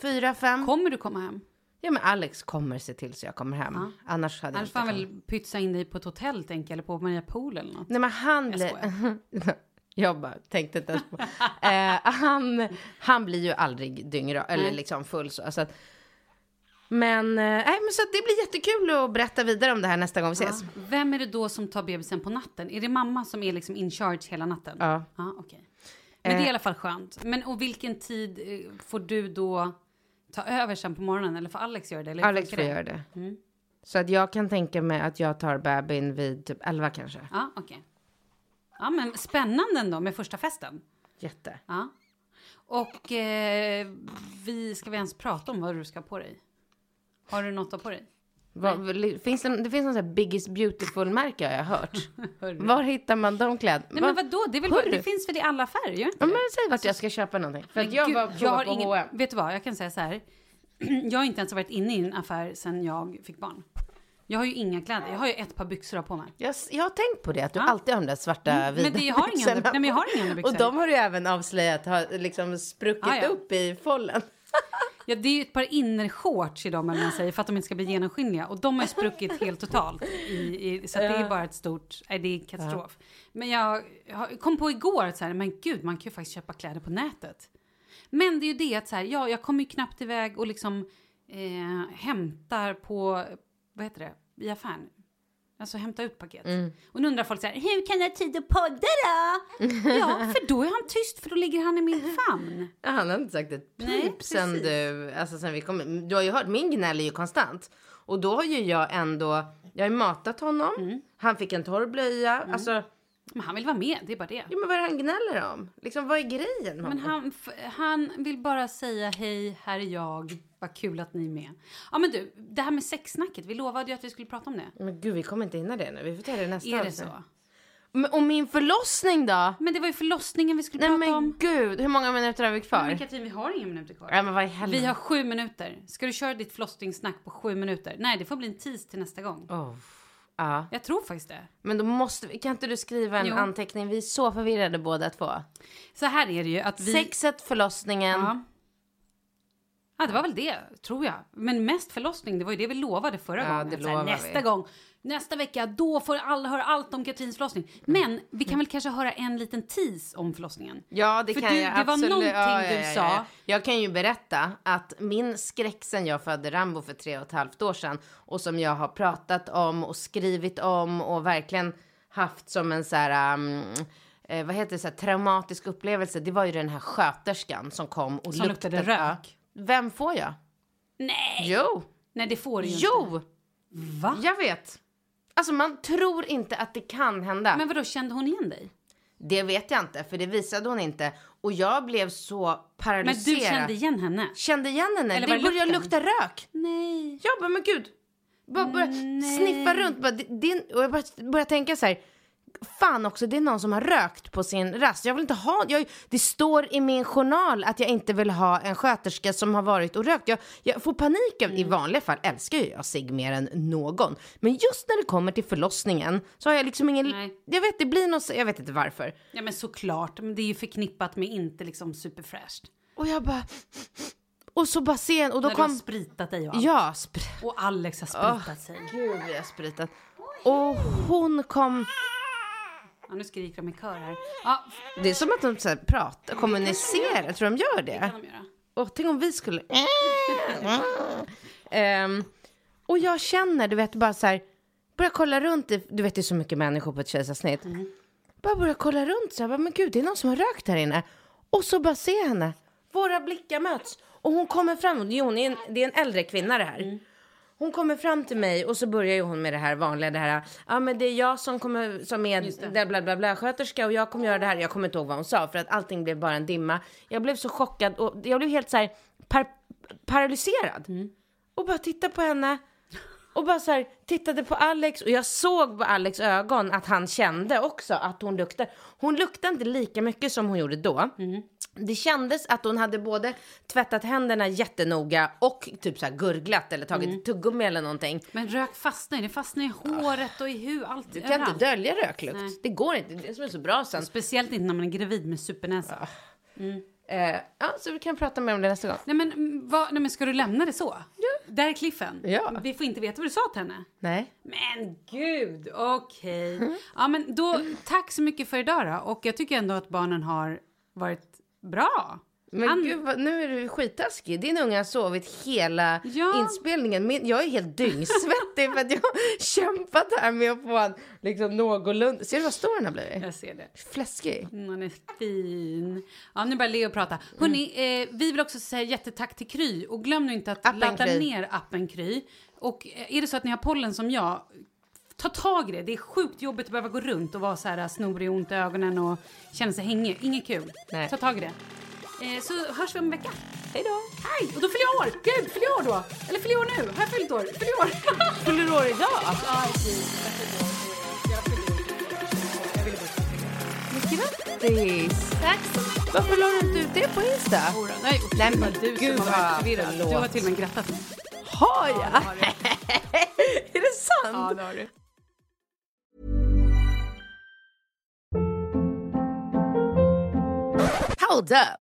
fyra, fem. Kommer du komma hem? Ja men Alex kommer se till så jag kommer hem. Annars hade jag Annars inte får han väl pytsa in dig på ett hotell, tänker jag, eller på Maria Pool eller något. Nej men han Jag blir... jag bara tänkte inte ens på... eh, han, han blir ju aldrig dyngrak, eller liksom full så. så att, men, eh, nej, men så det blir jättekul att berätta vidare om det här nästa gång vi ses. Vem är det då som tar bebisen på natten? Är det mamma som är liksom in charge hela natten? Ja. Ja, okej. Men det är i Eh. alla fall skönt. Men och vilken tid eh, får du då ta över sen på morgonen? Eller får Alex göra det? Eller Alex får göra det. Så att jag kan tänka mig att jag tar bebisen vid typ 11 kanske. Ja, okej. Ja, men spännande ändå med första festen. Jätte. Ja. Och eh, vi, ska vi ens prata om vad du ska ha på dig? Har du något att på dig? Vad, finns det, det finns någon sån här Biggest Beautiful-märke har jag hört. Var hittar man de kläderna? Nej men vadå, det, väl, det finns väl i alla affärer? Ja, men säg vart jag ska köpa någonting. För att Men jag gud, var på, jag har på ingen, H&M. Vet du vad, jag kan säga så här. Jag har inte ens varit inne i en affär sedan jag fick barn. Jag har ju inga kläder. Jag har ju ett par byxor på mig. Jag, jag har tänkt på det, att du Ja. alltid har de där svarta Mm, men vida det- jag har inga nej, men jag har inga byxor. Och de har du även avslöjat har liksom spruckit Ah, ja. upp i follen. Ja, det är ju ett par innershorts i dem, eller man säger, för att de inte ska bli genomskinliga. Och de har ju spruckit helt totalt. I, i, så det är bara ett stort, nej, det är katastrof. Men jag, jag kom på igår att så här, men gud, man kan ju faktiskt köpa kläder på nätet. Men det är ju det att så här, ja, jag kommer ju knappt iväg och liksom eh, hämtar på, vad heter det, i affären. Alltså hämta ut paket. Och nu undrar folk så här, hur kan jag ha tid att podda då? ja, för då är han tyst, för då ligger han i min famn. Ja, Han har inte sagt ett Nej, pip sen precis. du, alltså sen vi kom Du har ju hört, min gnäll är ju konstant. Och då har ju jag ändå, jag har matat honom. Mm. Han fick en torr blöja. Alltså, Men han vill vara med, det är bara det. ja, men vad är det han gnäller om? Liksom vad är grejen? med Men honom? han, han vill bara säga hej, här är jag, vad kul att ni är med. Ja men du, det här med sexsnacket, vi lovade ju att vi skulle prata om det. Men gud, vi kommer inte hinna det nu. Vi får ta det nästa Är det avsnitt. så? Men, och min förlossning då? Men det var ju förlossningen vi skulle Nej prata men om. gud, hur många minuter har vi kvar? Men Katrin, vi har inga minuter kvar. Ja men vad i helvete. Vi har sju minuter. Ska du köra ditt förlossningssnack på sju minuter? Nej, det får bli en tease till nästa gång. Oh. Ja. Jag tror faktiskt det. Men då måste kan inte du skriva en Jo. anteckning? Vi är så förvirrade båda två. Så här är det ju att vi... Sexet, förlossningen. Ja. ja, det var väl det, tror jag. Men mest förlossning, det var ju det vi lovade förra Ja, gången. det Så här, nästa vi. gång, nästa vecka, då får alla höra allt om Katrins förlossning. Men vi kan väl kanske höra en liten tease om förlossningen? Ja, det För kan du- jag det var absolut. någonting ja, ja, du ja, ja. sa. Jag kan ju berätta att min skräck sen jag födde Rambo för tre och ett halvt år sedan och som jag har pratat om och skrivit om och verkligen haft som en så här, um, eh, vad heter det, så här, traumatisk upplevelse. Det var ju den här sköterskan som kom och Som luktade rök. Vem får jag? Nej! Jo, Nej, det får du ju inte. jo, Va? jag vet. Alltså man tror inte att det kan hända. Men vadå, kände hon igen dig? Det vet jag inte, för det visade hon inte. Och jag blev så Men paralyserad. du kände igen henne? Kände igen henne. Eller det var började lukta rök. Nej. Jag bara, men gud. Bara börja Nej. sniffa runt. Bara, det, och jag bara började tänka så här. Fan också, det är någon som har rökt på sin rast. Jag vill inte ha, jag, det står i min journal att jag inte vill ha en sköterska som har varit och rökt. Jag, jag får panik av, i Mm. vanliga fall älskar jag cigg mer än någon. Men just när det kommer till förlossningen så har jag liksom ingen, Nej. jag vet det blir något, jag vet inte varför. Ja men såklart, men det är ju förknippat med inte liksom superfräscht. Och jag bara, och så bara ser och då När du har kom, spritat dig och allt. ja, spr- Och Alex har spritat sig. Gud, jag har spritat. Och hon kom... Ja, nu skriker de i kör här. Ja, Det är som att de så här, pratar, kommunicerar. Tror de gör det? kan de göra. Och tänk om vi skulle... Ehm, och jag känner, du vet, bara så här... Börja kolla runt. i- Du vet, det är så mycket människor på ett kejsarsnitt. Bara börja kolla runt. Så här, bara, men gud, det är någon som har rökt här inne. Och så bara se henne. Våra blickar möts. Och hon kommer fram. Jo, hon är en, det är en äldre kvinna det här. Hon kommer fram till mig och så börjar ju hon med det här vanliga, det här, ja men det är jag som kommer, som är där bla bla bla sköterska och jag kommer göra det här. Jag kommer inte ihåg vad hon sa för att allting blev bara en dimma. Jag blev så chockad och jag blev helt så här par, paralyserad. Och bara tittade på henne och bara så här tittade på Alex och jag såg på Alex ögon att han kände också att hon luktade. Hon luktade inte lika mycket som hon gjorde då. Det kändes att hon hade både tvättat händerna jättenoga och typ så här gurglat eller tagit tuggummi eller någonting. Men rök fastnar ju. Det fastnar i håret och i huvudet. Allt. Du kan inte dölja röklukt. Nej. Det går inte. Det är det som är så bra sen. Speciellt inte när man är gravid med supernäsa. Eh, ja, så vi kan prata mer om det nästa gång. Nej men, mm, vad, nej men ska du lämna det så? Där är cliffen. Ja. Vi får inte veta vad du sa till henne. Nej. Men gud, okej. Ja men då, tack så mycket för idag då. Och jag tycker ändå att barnen har varit bra. Men Han- gud, vad, nu är du skitaskig. Din unge har sovit hela Ja. inspelningen. Min, jag är helt dyngsvettig för att jag har kämpat här med att få han liksom någorlunda... Ser du vad stor han har blivit? Jag ser det. Fläskig. Mm, Han är fin. Ja, nu börjar Leo prata. Hörrni, eh, vi vill också säga jättetack till Kry. Och glöm nu inte att Appen ladda Kry. ner appen Kry. Och eh, är det så att ni har pollen som jag, ta tag i det. Det är sjukt jobbigt att behöva gå runt och vara så här snorig och ont i ögonen och känna sig hängig. Inget kul. Nej. Ta tag i det. Eh, så hörs vi om en vecka. Hej då. Hej! Och då fyller jag år. Gud, fyller jag år då? Eller fyller jag år nu? Har jag fyllt år? Fyller jag år? Fyller år idag? Ja, precis. Jag fyller år. Jag ville bara Grattis! Tack så mycket. Varför la du inte ut det på Insta? Jodå, Nej, och Nej, men du gud, som har varit förvirrad. Du har till och med grattat mig. Har jag? är det sant? Ja, det har du. Hold up.